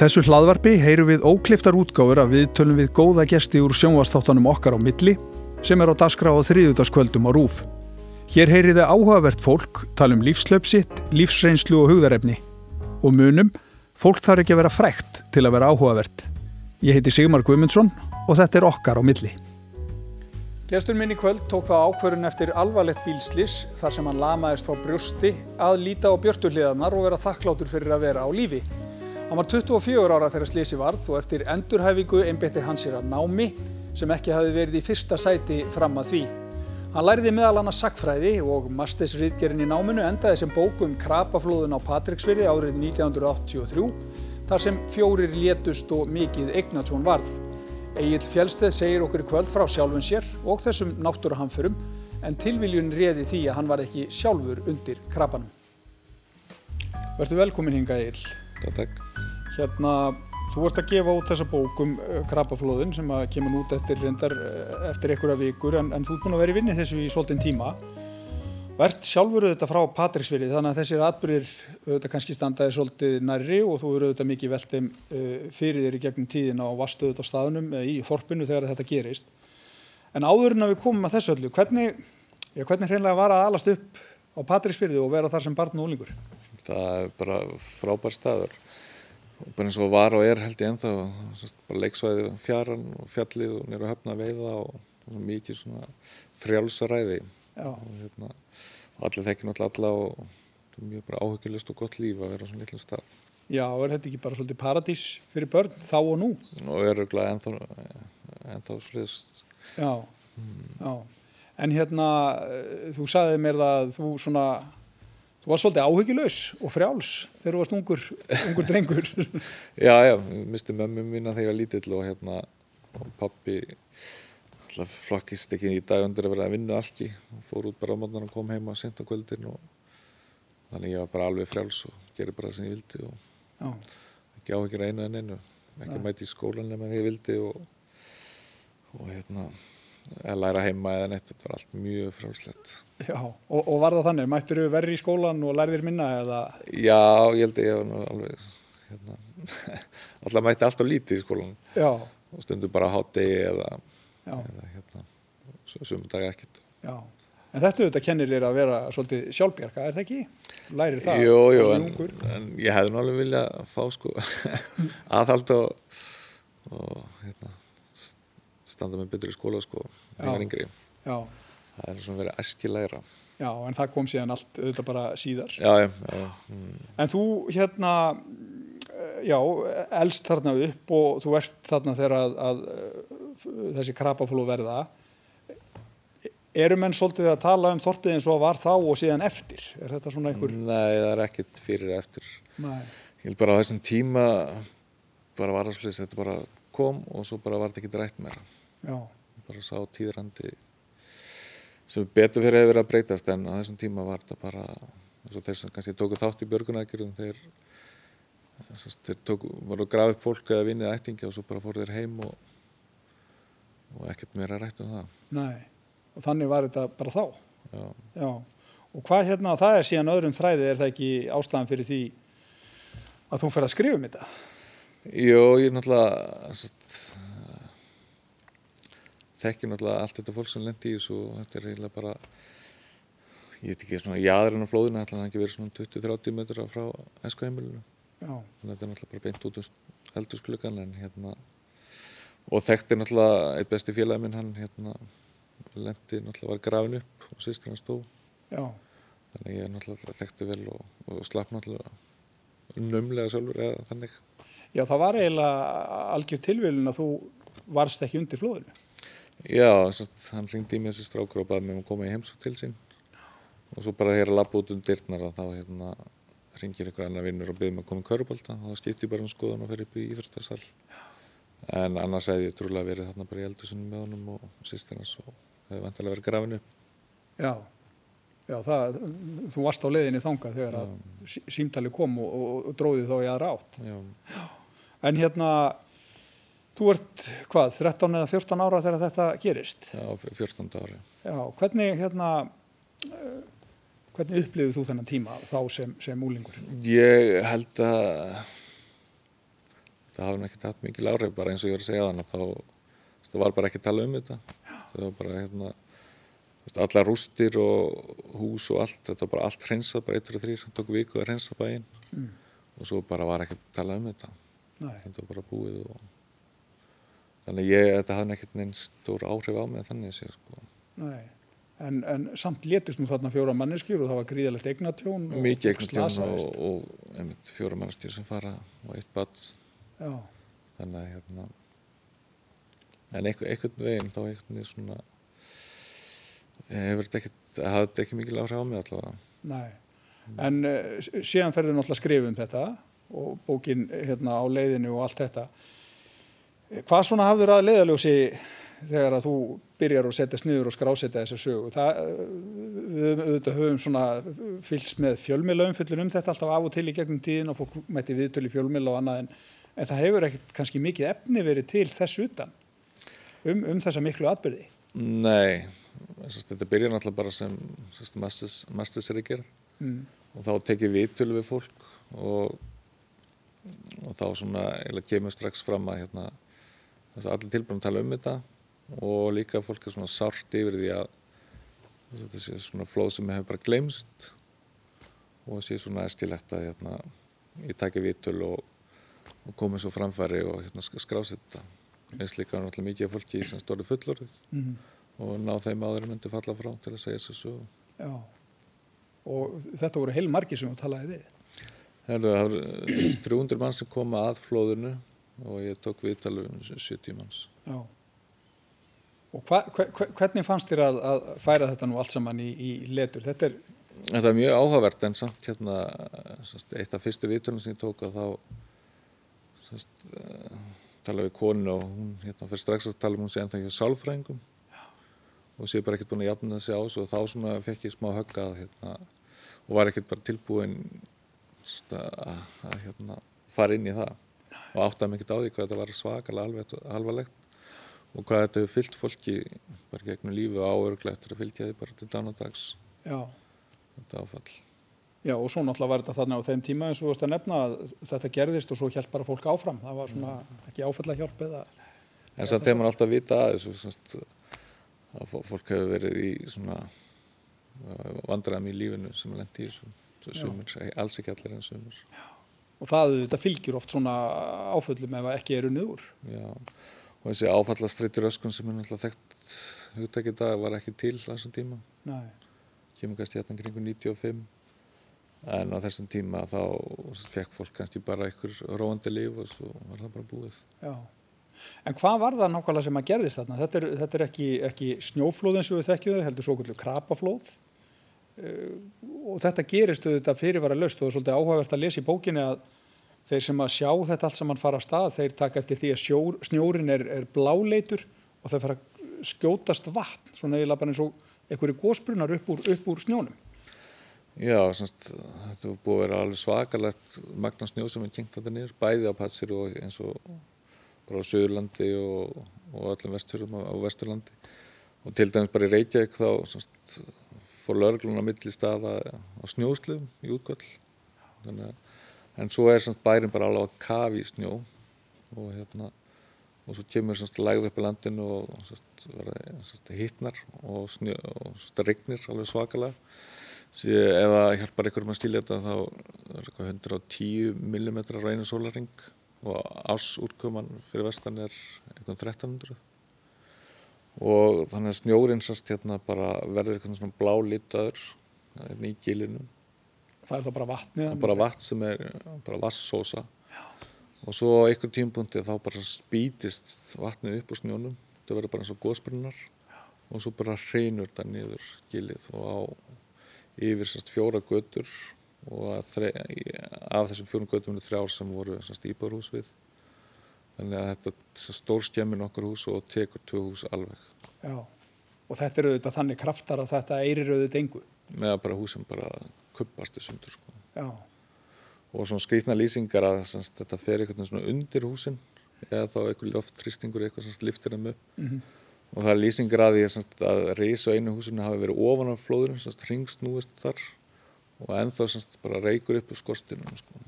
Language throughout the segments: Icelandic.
þessu hlaðvarpi heyrum við ókliftar útgáfur að við tölum við góða gesti úr sjónvastáttanum okkar á milli sem er á daskra á þriðutaskvöldum á rúf. Hér heyriði áhugavert fólk tala um lífslöpsitt, lífsreynslu og hugðarefni. Og munum, fólk þarf ekki að vera frækt til að vera áhugavert. Ég heiti Sigmar Guimundsson og þetta er okkar á milli. Gestur minn í kvöld tók þá ákverðun eftir alvarlegt bílslis þar sem hann lamaðist frá brjósti að líta á björtuhliðanar og vera þakklátur fyrir að vera á lífi. Hann var 24 ára þegar slisi varð og eftir endurhæfingu einbettir hann sér að námi sem ekki hafi verið í fyrsta sæti fram að því. Hann læriði meðal annars sakfræði og mastersriðgerinn í náminu endaði sem bókum krapaflóðun á Patricksfyrði árið 1983 þar sem fjórir létust og mikið eignatjón varð. Egil Fjellsteð segir okkur kvöld frá sjálfun sér og þessum náttúruhamförum en tilviljun reði því að hann var ekki sjálfur undir krapanum. Verður velkomin hinga Egil. Takk. Hérna, þú vart að gefa út þessa bók um uh, krapaflóðun sem að kemur út eftir reyndar uh, eftir einhverja vikur en, en þú ert búin að vera í vinni þessu í svolítinn tíma. Vert sjálfur auðvitað frá Patricksfyrði þannig að þessir atbyrðir auðvitað kannski standaði svolítið nærri og þú eru auðvitað mikið veltið uh, fyrir þér í gegnum tíðina og vastu auðvitað á staðunum í þorpinu þegar þetta gerist. En áður en að við komum að þessu öllu, hvernig, já, hvernig hreinlega var að alast upp á Patricksfyrði og vera þar sem barn og úlingur? Það er bara frábær staður. Bara eins og var og er held ég ennþá, bara leiksvæði fjaran og fjallið og nýra höfna veiða og, og mikið svona frjálsaræði. Já. Og hérna, allir þekkir náttúrulega alla og það er mjög bara áhugilist og gott líf að vera svona litlum stað. Já, er þetta ekki bara svolítið paradís fyrir börn þá og nú? Og öruglega ennþá, ennþá sliðist. Já, já. En hérna, eh, þú sagði mér það að þú svona, þú var svolítið áhyggjulegs og frjáls þegar þú varst ungur, ungur drengur. Já, já, misti mömmu mína þegar ég var lítill og hérna, og pappi alltaf flokkist ekki í dag undir að vera að vinna alki og fór út bara á mótnan og kom heima sent á kvöldin og þannig ég var bara alveg frjáls og gerði bara sem ég vildi og Já, ekki áhyggjur einu en einu ekki mæti í skólan nema þegar ég vildi og, og hérna að læra heima eða neitt þetta var allt mjög frjálslegt já. Og, og var það þannig, mættur þú verri í skólan og lærðir minna eða? Já, ég held að ég var alveg hérna, alltaf mætti allt og lítið í skólan Já, og stundum bara hátegi eða, já, eða hérna, sumum dag ekkert já. En þetta auðvitað kennir þér að vera svolítið sjálfbjarga, er það ekki? Lærir það? Jú, jú, en, en ég hefði nú alveg vilja fá sko aðhald og, og hérna, standa með betur í skóla sko, þegar yngri. Já, Það er svona verið æskilægra. já, en það kom síðan allt auðvitað bara síðar. Já, já, já, mm, En þú hérna, eh, já, elst þarna upp og þú ert þarna þegar að, að eh, þessi krapaflú verða. Eru menn svolítið að tala um þorpið eins og var þá og síðan eftir? Er þetta svona einhver? nei, það er ekkert fyrir eftir. Nei. Ég held bara á þessum tíma bara var það svolítið, þetta bara kom og svo bara var þetta ekki rætt meira. Já, Bara sá tíðrandi sem betur fyrir hefur verið að breytast en á þessum tíma var þetta bara eins og þeir sem kannski tóku þátt í björgunækjurðum þeir, þess, þeir tóku, voru að grafa upp fólk eða vinnið ættingi og svo bara fóru þeir heim og, og ekkert meira rætt um það. nei. Og þannig var þetta bara þá. Já. Já. Og hvað hérna, það er síðan öðrum þræði, er það ekki ástæðan fyrir því að þú fer að skrifa um þetta? Jó, ég náttúrulega satt, þekki náttúrulega allt þetta fólk sem lendi í þessu og þetta er eiginlega bara ég veit ekki svona jaðurinn á flóðinu ætla hann ekki verið svona 20-30 metra frá eskaheimilinu Já, þannig að þetta er náttúrulega bara beint út um eldursklukkan en hérna og þekkti náttúrulega eitt besti félagi minn hann hérna lendi náttúrulega var grafin upp og sýstir hann stó já, þannig að ég náttúrulega þekkti vel og, og slapp náttúrulega numlega sjálfur eða þannig. Já, það var eiginlega algjör tilvílun að þú varst ekki undir flóðinu. Já, satt, hann ringdi í mig þessi strákur og baði mig um að koma í heimsók til sín. Og svo bara hér að labba út um dyrnar að þá hérna ringir einhver annar vinnur og byrði mig að koma í körubólta og þá skipti ég bara um skoðun og fer upp í íþróttasal. En annars hefði ég trúlega verið þarna bara í eldusunum með honum og sýstirnas og hefði vantilega verið grafinu Já, já, það, þú varst á leiðinni þangað þegar að sí- símtali kom og, og, og dróði þá í aðra átt. Já, En hérna, þú ert, hvað, 13 eða 14 ára þegar þetta gerist? já, á 14. ári Já, hvernig hérna, eh, hvernig upplifið þú þennan tíma þá sem, sem úlingur? Ég held að það hafi ekki haft mikil áhrif bara eins og ég var að segja þannig þá það var bara ekki að tala um þetta það var bara hérna allar rústir og hús og allt þetta var bara allt hreinsað, bara eittur og þrýr það tók viku að hreinsa bæinn mm. og svo bara var ekki að tala um þetta Nei. þetta var bara búið og þannig ég, þetta hafði nekkit neins stór áhrif á mig þannig sé sko. Nei. En, en samt létist nú þarna fjóra manneskjur og það var gríðalegt eignatjón og mikið eignatjón og, og, og fjóra manneskjur sem fara og eitt bats þannig að hérna en einhvern veginn þá einhvern veginn svona hefur þetta ekki það hafði ekki mikil áhrif á mig allavega. Nei, en uh, síðan ferður náttúrulega skrifum þetta og bókin hérna á leiðinu og allt þetta hvað svona hafður að leiðaljósi þegar að þú byrjar að setja sniður og skrásetta þessa sögu? Það, við auðvitað höfum svona fylgst með fjölmiðlaumfyllin um þetta alltaf af og til í gegnum tíðin og fólk mæti viðtölu fjölmiðla og annað en, en það hefur ekkert kannski mikið efni verið til þess utan um, um þessa miklu atbyrði Nei, þetta byrjar náttúrulega bara sem mastisrikir mm. og þá tekið viðtölu við fólk og, og þá svona kemur strax fram að hérna, allir tilbúin að tala um þetta og líka fólk er svona sárt yfir því að þetta sé svona flóð sem hefur bara glemst og sé svona eskilegt að hérna, ég taki vitul og, og komi svo framfæri og hérna, skrásetta eins líka náttúrulega mikið fólki sem stóri fullorðið mm -hmm. og ná þeim aður myndi falla frá til að segja þessu Já, og þetta voru heil margi sem þú talaði við? Það voru 300 mann sem koma að flóðinu og ég tók viðtalið um 70 manns. Já. Og hva, hva, hvernig fannst þér að, að færa þetta nú allt saman í, í letur? Þetta er... þetta er mjög áhugavert en samt hérna sest, eitt af fyrstu viðtölunum sem ég tók að þá sest, uh, tala við konu og hún hérna fyrir strax að tala um hún sé ennþá ekki sálfræðingum. Og sé bara ekkert búin að jafna þessi ás og þá svona fekk ég smá höggað hérna, og var ekkert bara tilbúin sest, að, að hérna, fara inn í það og áttaði mikið á því hvað þetta var svakalega alvarlegt og hvað þetta hefur fyllt fólki bara gegnum lífi og áörglegt að fylgja því bara til dánadags þetta áfall. Já og svo náttúrulega var þetta þarna á þeim tíma eins og þú veist að nefna að þetta gerðist og svo hjælt bara fólk áfram. Það var svona ekki áfalla hjálp eða En samt hefur maður alltaf vita að þessu að fólk hefur verið í svona vandraðum í lífinu sem er lengt í þessu. Alls ekki allir en sumur Já og það þetta fylgjur oft svona áföllum ef ekki eru niður Já og þessi áfallastreitur öskun sem er náttúrulega þekkt hugtækið dag var ekki til þessum tíma Nei. kemur kannski hérna kringu 95 en á þessum tíma þá fekk fólk kannski bara einhver róandi líf og svo var það bara búið Já. En hvað var það nákvæmlega sem að gerðist þarna? Þetta er, þetta er ekki, ekki snjóflóð eins og við þekkjum þau, heldur svo kvöldu krapaflóð og þetta gerist auðvitað fyrirvara löst og það er svolítið áhugavert að lesa í bókinni að þeir sem að sjá þetta allt saman fara á stað þeir taka eftir því að sjór, snjórin er, er bláleitur og það fara að skjótast vatn svona eiginlega bara eins og einhverju gósbrunnar upp úr, upp úr snjónum. Já, semst, þetta er búið að vera alveg svakalegt magna snjó sem er kynkt þetta nýr, bæði á Patsir og eins og bara á Suðurlandi og, og öllum Vesturlandi. Og til dæmis bara í Reykjavík þá semst, fór lörglun á milli staða á snjósluðum í að en svo er semst bærin bara alveg að kafi í snjó og hérna og svo kemur semst lægð upp í landinu og semst, semst hittnar og, snjó, og semst regnir alveg svakalega. Ef það hjálpar einhverjum að stíla þetta þá er eitthvað 110 mm reynu sólaring og ás úrkoman fyrir vestan er eitthvað 1300 og þannig að snjórin semst hérna bara verður eitthvað svona blá litaður hérna í gílinum það er þá bara vatni bara vatn sem er bara vassósa og svo á einhver tímpunkti þá bara spítist vatnið upp úr snjónum. Það verður bara eins og góðsprinnar og svo bara hreinur það niður gilið. Og á yfir sérst, fjóra götur. Og þre, af þessum fjórum götum er þrjár sem voru íbárhús við þannig að þetta stór skemmir nokkur hús og tekur tvö hús alveg Já, og þetta eru auðvitað þannig kraftar að þetta eirir auðvitað engu með bara húsum bara kuppast í sundur sko. og svona skrítna lýsingar að semst, þetta fer eitthvað svona undir húsin eða þá eitthvað loftristingur eitthvað sem liftir þeim upp mm -hmm. og það er lýsingar að því semst, að reysa einu húsinu hafi verið ofan af flóðunum, ringsnúist þar og ennþá semst, bara reykur upp úr skorstinu sko.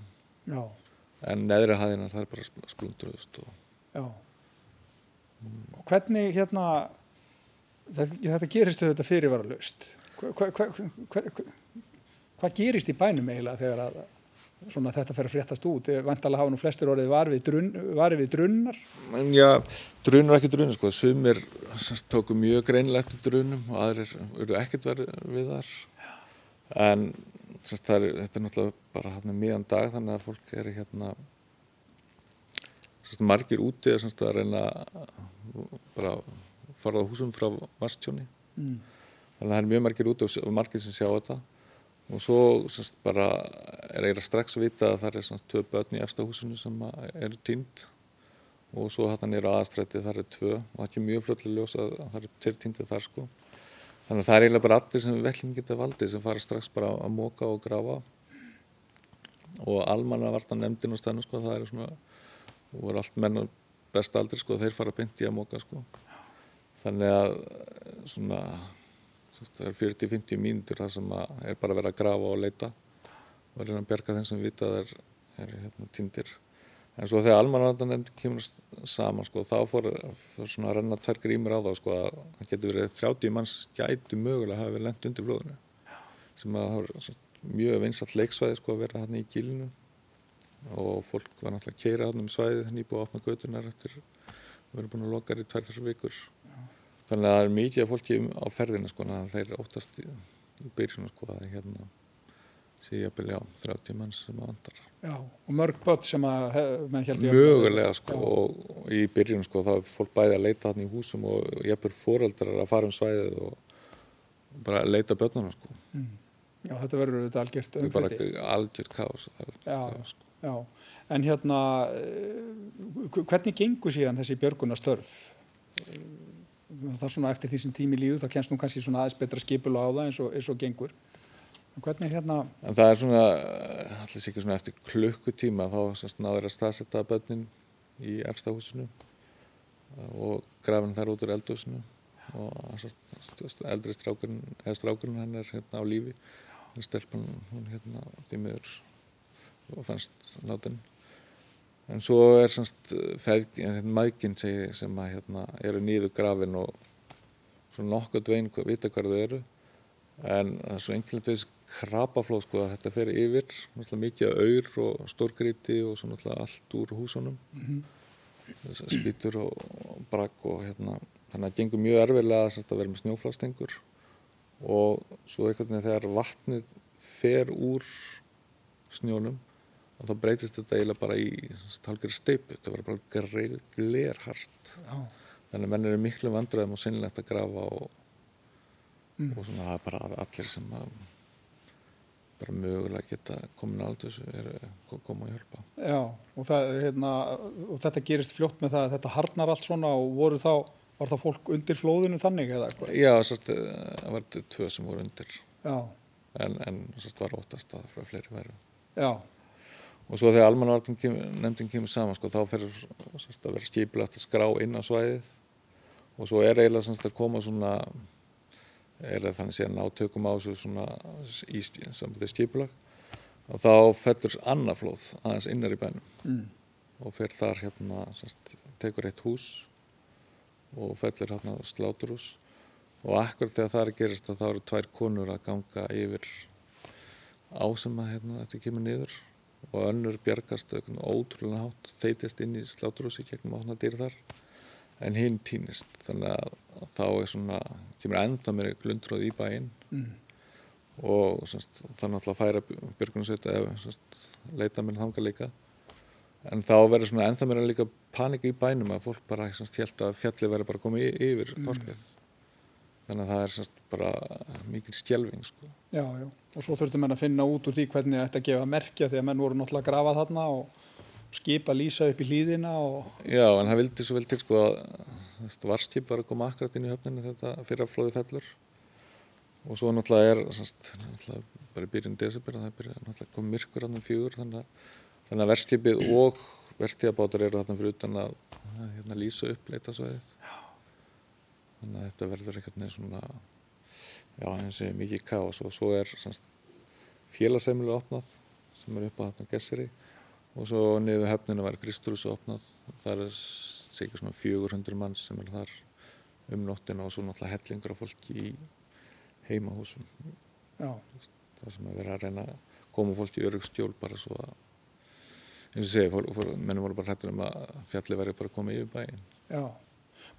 En neðri hæðinar það er bara spl- splundruðust og Já. Og hvernig hérna, þetta, þetta gerist þetta fyrirvara löst. Hvað hva, hva, hva, hva, hva gerist í bænum eiginlega þegar að svona, þetta fer að fréttast út? Vantalega hafa nú flestir orðið var við, drun, var við drunnar. Já, drunur ekki drunur sko, sumir tóku mjög greinlegt drunum og aðrir eru ekkert verið við þar. En það er, þetta er náttúrulega bara hérna miðan dag þannig að fólk eru hérna semst, margir úti er semst, að reyna bara að fara á húsum frá vastjóni. Mm. Þannig að það er mjög margir úti og margir sem sjá þetta. Og svo bara er eiginlega strax að vita að það er tvö börn í efsta húsinu sem eru týnd og svo hérna nýra aðastræti þar er tvö og það er mjög fljóðlega ljós að það eru tveir týndið þar sko. Þannig að það er eiginlega bara allir sem vellin geta valdið sem fara strax bara að móka og grafa og almanna varta nefndin og stæðinu sko, það er svona, það voru allt menn á besta aldri sko, þeir fara beint í að móka sko. Þannig að svona, það er 40-50 mínútur það sem að er bara verið að grafa og leita og reyna að bjarga þeim sem vita að er, er hérna, týndir. En svo þegar almanvarnarnefndin kemur saman sko, þá fór, fór svona að renna tvær grímur á það sko, að það getur verið 30 manns gæti mögulega hafa verið lent undir flóðinu sem að það var mjög vinsall leiksvæði sko, að vera hann í gílinu. Og fólk var náttúrulega að keira hann um svæðið nýbúið að opna götunar eftir að vera búin að loka í tvær þessar vikur. Þannig að það er mikið af fólki á ferðina sko, þannig að þeir óttast í, byrjunum sko, að hérna ég að byrja á 30 manns sem að vandar Já, og mörg börn sem að Mögulega sko Já. og, í byrjun sko þá er fólk bæði að leita hann í húsum og jafnvel fóreldrar að fara um svæðið og bara leita börnuna sko. Já, þetta verður auðvitað algjört Það er bara umfyldi. algjör kaos. það er Já. kaos, sko. Já, en hérna, eh, hvernig gengur síðan þessi björgunastörf? Það er svona eftir því sem tími líður, þá kennst nú kannski svona aðeins betra skipula á það eins og, eins og gengur. Hvernig hérna, En það er svona, allir sikið svona eftir klukkutíma þá náður að staðsetja börnin í efsta húsinu og grafin þar út úr eldhúsinu. Og eldri strákurinn, eða strákurinn hann er hérna á lífi. En stelpan hún hérna því miður og fannst látin en svo er semst feðgin, mækin segi, sem að hérna eru nýðu grafin og svona nokkuð dvein vita hvað þau eru en það er svo einhvern veginn krapaflóð sko að þetta fer yfir mikið auður og stórgríti og svo náttúrulega allt úr húsunum. Mhm. þess spýtur og, og brakk og hérna þannig að það gengur mjög sagt, að vera með snjóflastengur og svo einhvern veginn þegar vatnið fer úr snjónum og þá breytist þetta eiginlega bara í hálfgerð steipu, þetta var bara glerhart. Já, þannig að menn eru miklu vandræðum og sinnlegt að grafa og, Mm. og svona það er bara allir sem að bara mögulega geta komin er að koma að hjálpa. Já, og, það, hérna, og þetta gerist fljótt með það að þetta harnar allt svona og voru þá, var það fólk undir flóðinu þannig eða eitthvað? Já, sérst, það var tvö sem voru undir. Já, en, en sérst, var óttast að frá fleiri væru. Já, og svo þegar almanvartin nefndin kemur saman sko, þá fer sérst, að vera skipilagt að skrá inn á svæðið. Og svo er eiginlega sérst, að koma svona það þannig að ná tökum á þessu svona í skipulag og þá fellur annað flóð aðeins innar í bænum mm. og fer þar hérna sérst, tekur eitt hús og fellur hérna sláturhús. Og akkur þegar það er að gerast þá eru tvær konur að ganga yfir á sem að hérna, þetta kemur niður. Og önnur bjargast ótrúlega hátt þeitist inn í sláturhúsi gegnum áhna dýr þar en hinn týnist. Þannig að þá er svona kemur enda meiri glundróð í bæinn. Mm. og semst, það náttúrulega að færa björgunarsveita eða leita mér þanga líka. En þá verður svona ennþá meira líka panik í bænum að fólk bara semst, held að fjalli verður bara komið yfir þorpið. Þannig að það er semst, bara mikil stjelving sko. já, já, og svo þurftum menn að finna út úr því hvernig þetta gefa merkja því að menn voru náttúrulega að grafa þarna og skipa lýsa upp í hlýðina og Já, en það vildi svo vel til sko að varskip var að koma akkurat inn í höfninu þetta fyrir að flóði fellur. Og svo náttúrulega er semst, náttúrulega bara í byrjun desember það er náttúrulega kom myrkur hann um fjögur þannig að, að verskipið og vertíðabátar eru þarna fyrir utan að að, hérna, lýsa upp leitasvæðið þannig að þetta verður einhvern veginn svona já, eins og mikið kaos. Og svo er semst, félagsheimilu opnað sem er upp á þarna gesseri og svo niður höfninu var Kristurus opnað. Það er segjur svona 400 mann sem er þar um nóttina og svo náttúrulega hellingur af fólki í heimahúsum. Já. það sem að vera að reyna að koma fólki í örugstjól bara svo að eins og segi, mennum voru bara hættur um að fjalli væri bara að koma yfir bæin Já,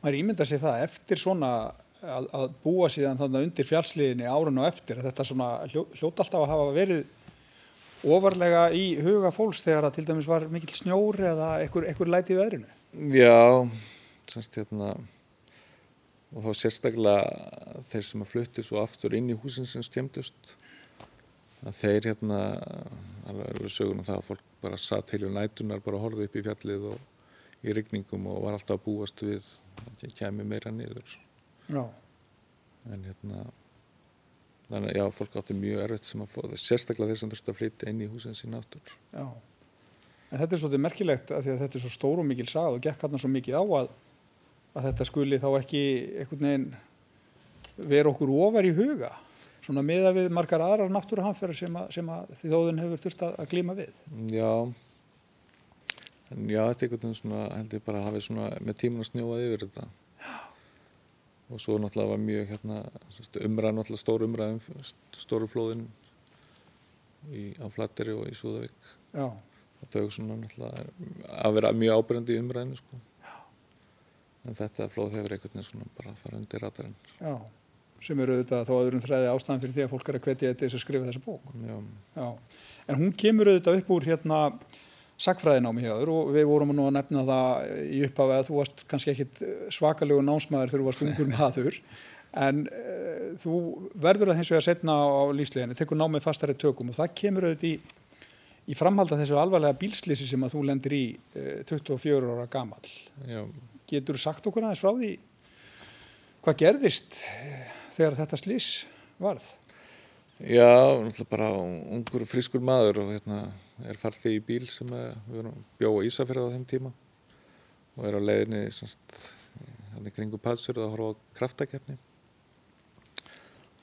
maður ímynda sér það eftir svona að, að búa síðan þannig undir fjallsliðinni árun og eftir þetta svona hljó, hljóta alltaf að hafa verið ofarlega í huga fólks þegar að til dæmis var mikill snjóri eða einhver læti í veðrinu? Já, semst hérna og þá sérstaklega þeir sem að flutti svo aftur inn í húsin sem skemmtust að þeir hérna alveg eru söguna það að fólk bara satt heilu nætunar bara horfið upp í fjallið og í rygningum og var alltaf að búast við að það kemi meira niður. Já. En hérna þannig að já, fólk átti mjög erfitt sem að fóða sérstaklega þeir sem þurfti að flytja inn í húsin sín aftur Já En þetta er svolítið merkilegt að, að þetta er svo stór og mikil sag og gekk hann svo mikið á að, að þetta skuli þá ekki einhvern veginn vera okkur ofar í huga svona miða við margar aðrar náttúruhanferðar sem, sem að þjóðun hefur þurft að, að glíma við. Já, en já, þetta er einhvern veginn svona, held ég bara að hafi svona með tíman að snjóað yfir þetta. Og svo náttúrulega var mjög hérna, umræð, náttúrulega stór umræð um stóru flóðin í, á Flatteri og í Súðavík. Þau svona náttúrulega að vera mjög ábyrgandi í umræðinu sko. en þetta flóð hefur einhvern veginn svona bara að fara undir ratarinn Já, sem eru auðvitað þá aðurum þræði ástæðan fyrir því að fólk er að hvetja þetta þess að skrifa þessa bók Já. Já. En hún kemur auðvitað upp úr hérna sagfræðinámi hjá þér og við vorum nú að nefna það í upphafi að þú varst kannski ekkit svakalegu námsmaður þegar þú varst ungur maður en uh, þú verður að hins vegar setna á lífsleginni, tekur námið fastari tökum og það kemur auðvitað í í framhald af þessu alvarlega bílslýsi sem að þú lendir í eh, 24 ára gamal Já. getur sagt okkur aðeins frá því hvað gerðist eh, þegar þetta slýs varð? Já, náttúrulega bara ungur frískur maður og hérna er farþið í bíl sem við erum bjóða Ísafjörða á þeim tíma og er á leiðinni hann er kringu patsur og horfa á kraftakefni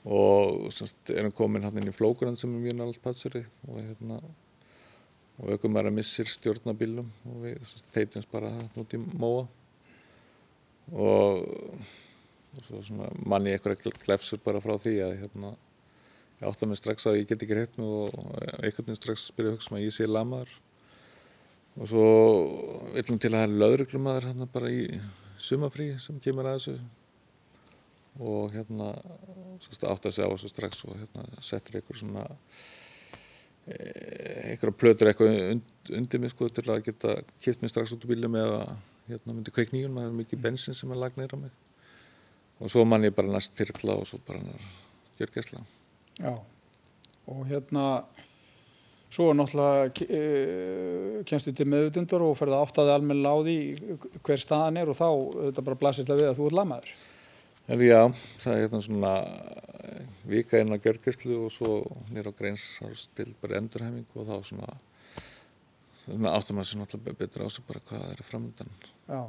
og semst, erum komin hann inn í flókurand sem er mjög náttúrulega patsuri og hérna og aukumæra missir stjórnabílum og við þeitumst bara það út í móa og, og svo manni eitthvað glefsur bara frá því að hérna ég átta mig strax að ég get ekki hreitt og einhvern veginn strax spyrja hugsa maður að ég sé lamaður. Og svo villum til að það er löðruglumæður hérna bara í sumafrí sem kemur að þessu. Og hérna átta sig á þessu strax og hérna settur einhver svona Eh, einhverja plötur eitthvað undir mig sko til að geta kipt mig strax út úr bílum eða hérna myndi kveik nýjum, það er mikið bensin sem er lagt neyra mig. Og svo mann ég bara næst tyrkla og svo bara gjör gæsla Já, og hérna svo náttúrulega e, kemstu til meðutundar og ferða áttaði almenna á því hver staðan er og þá þetta bara blasir það við að þú er lamaður En já, það er hérna svona vika inn á gjörgjastlu og svo nýra á greins til bara endurhæfing og þá svona, svona áttum að það sé náttúrulega betur á sig bara hvað það er framöndan. Já,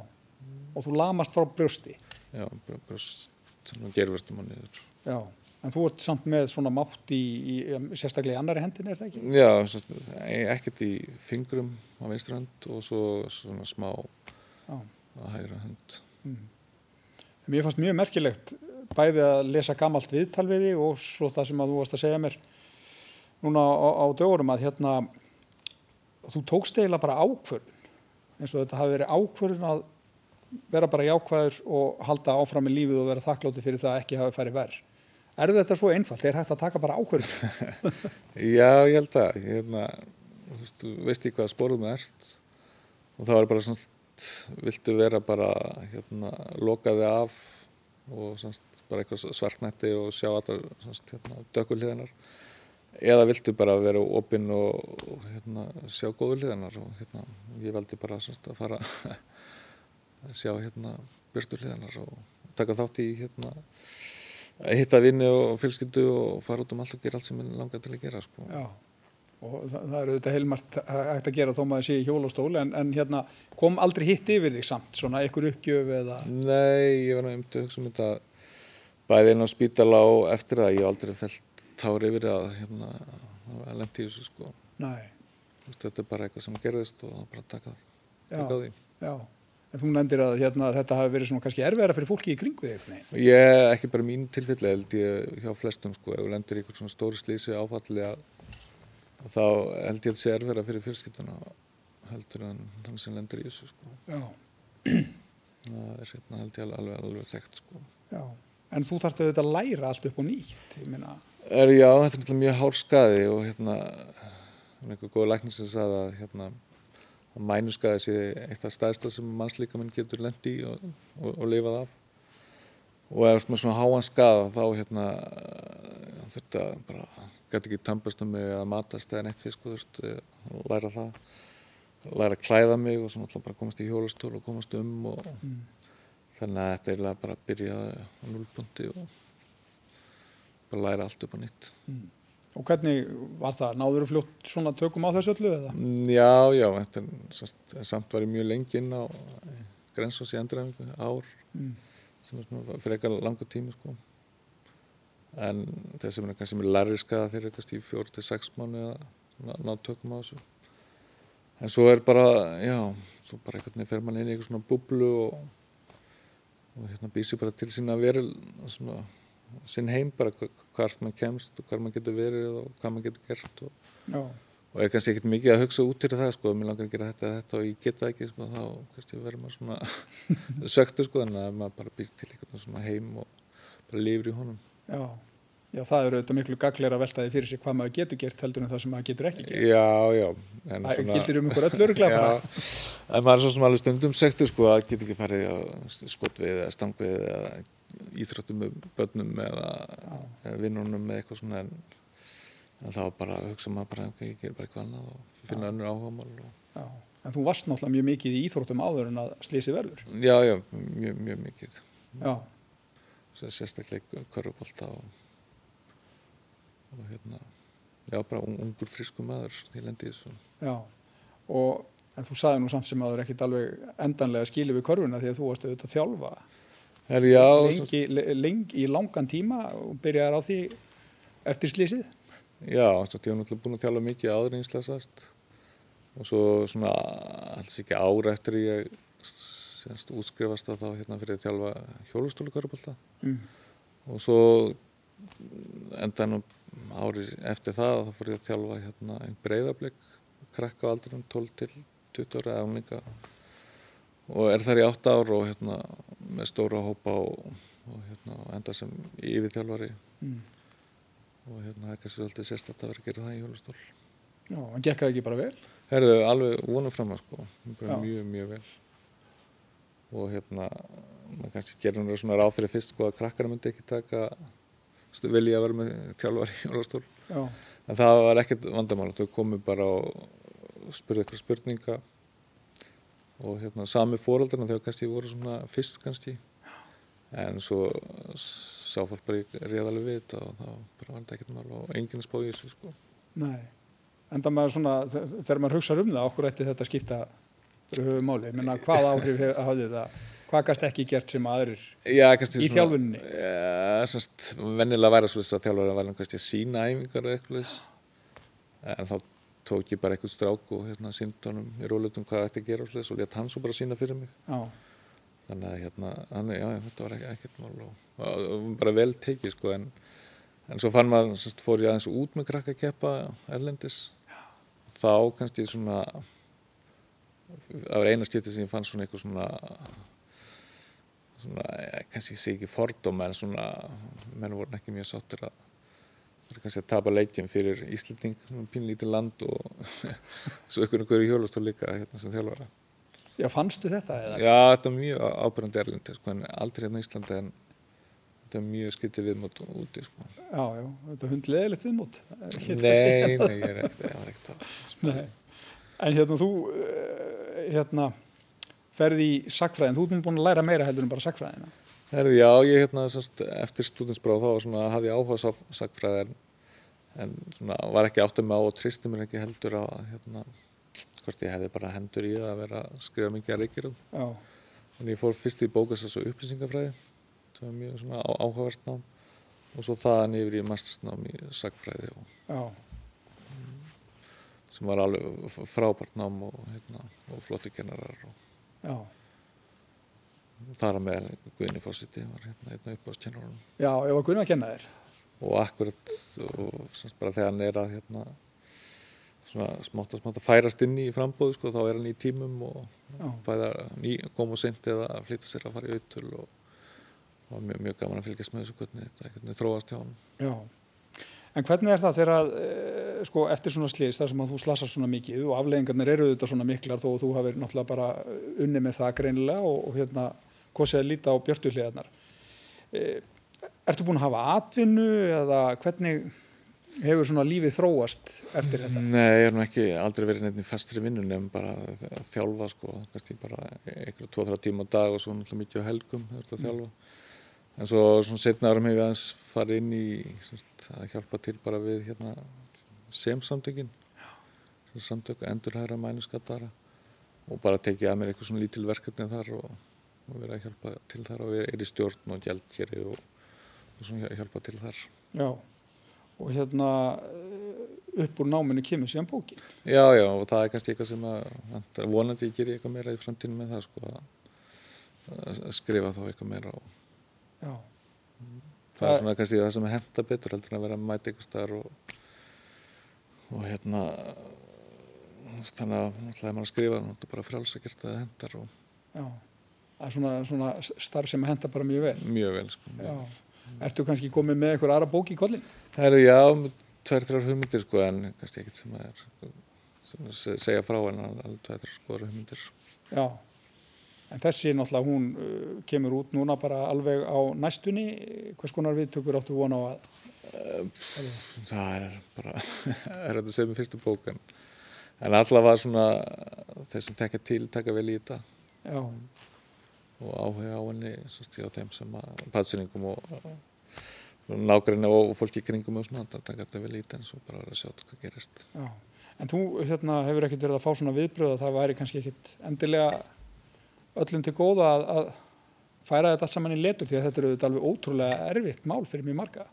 og þú lamast frá brjósti? Já, brjóst, gervertum á niður. Já, en þú ert samt með svona mátt í, í sérstaklega í annari hendin, er það ekki? Já, ekkert í fingrum á vinstri hand og svo svona smá á hægra hand. Mm. Mér fannst mjög merkilegt bæði að lesa gamalt viðtal við því og svo það sem að þú varst að segja mér núna á, á dögurum að hérna þú tókst eiginlega bara ákvörðun eins og þetta hafi verið ákvörðun að vera bara jákvæður og halda áfram í lífið og vera þakklóti fyrir það að ekki hafi færið verð. Er þetta svo einfalt? Er hægt að taka bara ákvörðun? Já, ég held að hérna, þú veist, ekki hvað spóruð með ert og það var bara svona viltu vera bara hérna, lokaði af og semst, bara eitthvað svartnætti og sjá allar hérna, dökulíðanar eða viltu bara vera opinn og, og hérna, sjá góðulíðanar og hérna, ég veldi bara semst, að fara að sjá hérna, byrstulíðanar og taka þátt í hérna, hitta vinni og fjölskyldu og fara út um allt og gera allt sem er langað til að gera sko. Já og það, það eru auðvitað heilmart hægt að gera þó maður sé í hjólastól en, en hérna, kom aldrei hitt yfir þig samt svona ykkur uppgjöf eða Nei, ég var náttúrulega um til að hugsa um þetta bæði inn á spítala og eftir það ég aldrei fælt tár yfir að hérna, að lendi í þessu sko Nei, þetta er bara eitthvað sem gerðist og bara taka, taka á því. Já, en þú nefndir að hérna, þetta hafi verið svona kannski erfiðara fyrir fólki í kringu þig. Ég, ekki bara mín tilfelli, held ég hjá flestum sko, ef þú lendir í eitthvað svona stóri slísi áfalli að þá held ég að þetta sé erfiðara fyrir fjölskylduna heldur en þannig sem lendir í þessu sko. Já. Það er hérna held ég alveg, alveg, þekkt sko. Já, en þú þarfst auðvitað að læra allt upp og nýtt, ég meina. Er, já, þetta er mjög hár skaði og hérna, einhver góð læknir sem sagði að hérna, mænuskaði sé eitt af stæðsta sem mannslíkamenn getur lendi í og, og, og lifað af. Og ef með svona háan skaða þá hérna, þetta bara, gæti ekki tampast um mig að matast eða neitt fisk og þú veist, læra það læra að klæða mig og svo náttúrulega bara komast í hjólastól og komast um og mm. þannig að þetta er bara að byrja á núlbundi og bara læra allt upp á nýtt. Mm. Og hvernig var það? Náður þú fljótt svona tökum á þessu öllu eða? Já, já, þetta er samt var ég mjög lengi inn á grensás í endræfingu, ár, mm. sem er svona eitthvað langa tími sko. En þeir sem er kannski með lærri skaða eru kannski í fjór til sex mánu að ná tökum á þessu en svo er bara, já, svo bara einhvern veginn fer mann inn í eitthvað svona bublu og, og hérna býr sér bara til sína verið, svona, sinn heim bara hvert mann kemst og hvað mann getur verið og hvað mann getur gert og, og er kannski ekkert mikið að hugsa út til það, sko, mér langar að gera þetta, þetta og ég geta ekki, sko, þá kannski verður maður svona söktur, sko, en að maður bara býr til eitthvað svona heim og bara lifir í honum. Já. Já, það eru auðvitað miklu gagleira að velta því fyrir sig hvað maður getur gert heldur en það sem maður getur ekki gert. Já, já. Það gildir um ykkur öll öruglega bara. Já, en maður er svo sem alveg stundum sektur sko að geta ekki íþróttum með börnum eða, vinnunum eða eitthvað svona en, en þá bara hugsa maður bara ok, ég ger bara eitthvað annað og finna önnur áhugamál. Og... En þú varst náttúrulega mjög mikið í íþróttum áður en að slísi verður. Já, já, mjög, mjög mikið. Já. Sérstaklega körubólta og og hérna, já bara ungur frisku maður í lendi þessu. Já, og en þú saði nú samt sem að það er ekkit alveg endanlega skilu við korfuna því að þú varst auðvitað að þjálfa Her, já, lengi, lengi í langan tíma og byrjaði á því eftir slísið? Já, ég hef náttúrulega búin að þjálfa mikið áður einslæsast og svo svona alls ekki ára eftir ég semst útskrifast að þá hérna fyrir að þjálfa hjólustólu korfbalta mm. og svo endan árið eftir það þá fór ég að þjálfa hérna einn breyðarblik krakka á aldrinum 12 til 20 ára eða og er þar í 8 ár og hérna með stóra hópa og, og hérna enda sem yfirþjálfari. Mm. og hérna það er kannski svolítið sérstaklega að vera að gera það í hjólustól Já, en gekk það ekki bara vel? Herðu, alveg vonum fram að sko mjög, mjög vel. Og hérna maður kannski gerur náttúrulega svona ráð fyrir fyrst sko að krakkara myndi ekki taka vilja að vera með þjálfar í jólastól en það var ekkert vandamál. Þau komu bara og spurði eitthvað spurninga og hérna sami fóröldarna þegar kannski voru svona fyrst kannski. En svo sá fólk bara réðalega við þetta og þá bara var ekkert mál og enginn spóði þessu sko. Nei, en það maður svona þegar maður hugsa um það, okkur ætti þetta skipta höfu máli, menna hvað áhrif hafði það? Hvað gæst ekki gert sem aðrir já, í þjálfunni? Já, semst, vennilega væri það að þjálfurinn væri kannski að sína æfingar eða eitthvað en þá tók ég bara eitthvað strák og hérna sínd honum í rólutum hvað ætti að gera og, og létt hann svo bara sína fyrir mig. Já. þannig að hérna, hann, já, þetta var ekkert mál og, og bara vel tekið sko en, en svo fann maður, semst, fór ég aðeins út með krakka að keppa erlendis þá kannski svona það var eina skipti sem ég fann svona eitthvað svona svona, eh, kannski sé ekki fordóma en svona, menn voru ekki mjög sáttir að kannski að tapa leikjum fyrir Íslanding, pínlítið land og svo ykkur ykkur í hjólastól líka hérna sem þjálfara. Já, fannstu þetta eða? Já, þetta er mjög ábyrgandi erlendi, sko, en aldrei hérna í Íslandi en þetta er mjög skyttið viðmót úti, sko. Já, já, þetta er hundleðilegt viðmót. Nei, nei, ég er ekkert. Nei, en hérna þú, eh, hérna, ferði í sakfræðin, þú ert búin að læra meira heldur en bara sakfræðina Herri, Já, ég hérna, sest, eftir stúdinsbráð þá svona, hafði ég áhuga á sakfræðin en svona, var ekki áttið með á og tristi mér ekki heldur að hérna, hvort ég hefði bara hendur í að vera að skrifa mikið að reykjur en ég fór fyrst í bókast og upplýsingafræði sem var mjög svona áhugavert nám og svo þaðan yfir í mastersnám í sakfræði og, sem var alveg frábært nám og, hérna, og flotti kennarar og Já, þar að með Guðni Fósiti var hérna einn upp á kennarunum já, ég var Gunnar að kenna þér. og akkurat og semst bara þegar hann er að hérna svona smátt og smátt að færast inn í frambóðu sko þá er hann í tímum og bæða koma og seint eða að flytja sér að fara í auðtul og það var mjög, mjög gaman að fylgjast með þessu hvernig þetta hvernig þróast hjá hann Já. En hvernig er það þegar að, e, sko, eftir svona slís þar sem að þú slasar svona mikið og afleggingarnir eru þetta svona miklar þó að þú hafir náttúrulega bara unni með það greinilega og, og hérna kosið að líta á björtuhliðarnar. E, ertu búin að hafa atvinnu eða hvernig hefur svona lífið þróast eftir þetta? Nei, ég er nú ekki aldrei verið neitt í fastri vinnu nefn bara að þjálfa sko, kannski bara einhverja tvo-þrjá tíma á dag og svo náttúrulega mikið á helgum þjálfa. En svo svona setna árum hefur ég aðeins farið inn í semst, að hjálpa til bara við hérna SEM-samtökin, samtök endurhæra mænuskattara og bara tekið að mér eitthvað svona lítil verkefni þar og, og verið að hjálpa til þar og er í stjórn og gjaldkeri og, og svona hjálpa til þar. Já, og hérna eh, upp úr náminu kemur síðan bókin. Já, já, og það er kannski eitthvað sem að vonandi gerir ég eitthvað meira í framtíðinu með það sko að skrifa þá eitthvað meira og Já, það Það- er svona kannski það sem er henda betur heldur en að vera að mæta eitthvað staðar og, og hérna þannig að náttúrulega ef maður að skrifa er bara frjálsakert að hendar og já. Það er svona, svona starf sem henda bara mjög vel. mjög vel sko. Já. Ertu kannski komið með eitthvað aðra bók í kollin? Það eru já, með tvær, þrjár hugmyndir sko en kannski ekkert sem að er sko, sem að se- segja frá en alveg tvær, þrjár skoður hugmyndir. Já. En þessi náttúrulega hún uh, kemur út núna bara alveg á næstunni. Hvers konar viðtökur áttu von á að? Það er bara, er þetta sem er fyrstu bók en, en allavega svona þeir sem tekja til taka vel í þetta Já, og áhuga á henni sérst, á þeim sem að patsinningum og, nágrinni og fólki kringum og svona, þetta vel í þetta en svo bara að sjá hvað gerist. já. En þú hérna, hefur ekkert verið að fá svona viðbröð að það væri kannski ekkert endilega öllum til góða að, að færa þetta allt saman í letur því að þetta eru þetta alveg ótrúlega erfitt mál fyrir mjög marga.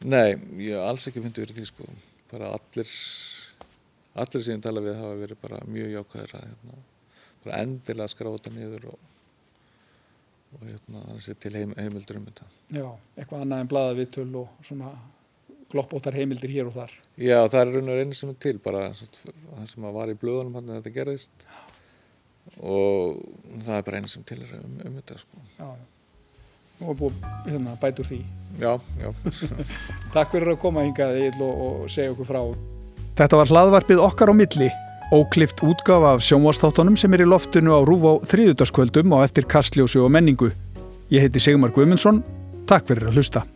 Nei, ég hef alls ekki fundið verið því sko, bara allir, allir sem ég tala við hafa verið bara mjög jákvæðir að hérna, bara endilega skrá þetta niður og, og hérna, þannig sé til heim, heimildur um þetta. Já, eitthvað annað en blaða viðtöl og svona gloppóttar heimildir hér og þar. Já, það er raun og reynir sem er til, bara það sem var í blöðunum hann að þetta gerðist og það er bara einu sem til er um, um þetta sko. Já, já. Nú er búið hérna, bætur því. Já, já. Takk fyrir að koma hingað Egill, og, og segja okkur frá. Þetta var hlaðvarpið okkar á milli, óklift útgafa af sjónvastáttunum sem er í loftinu á Rúf á þriðutaskvöldum og eftir kastljósu og menningu. Ég heiti Sigmar Guðmundsson, takk fyrir að hlusta.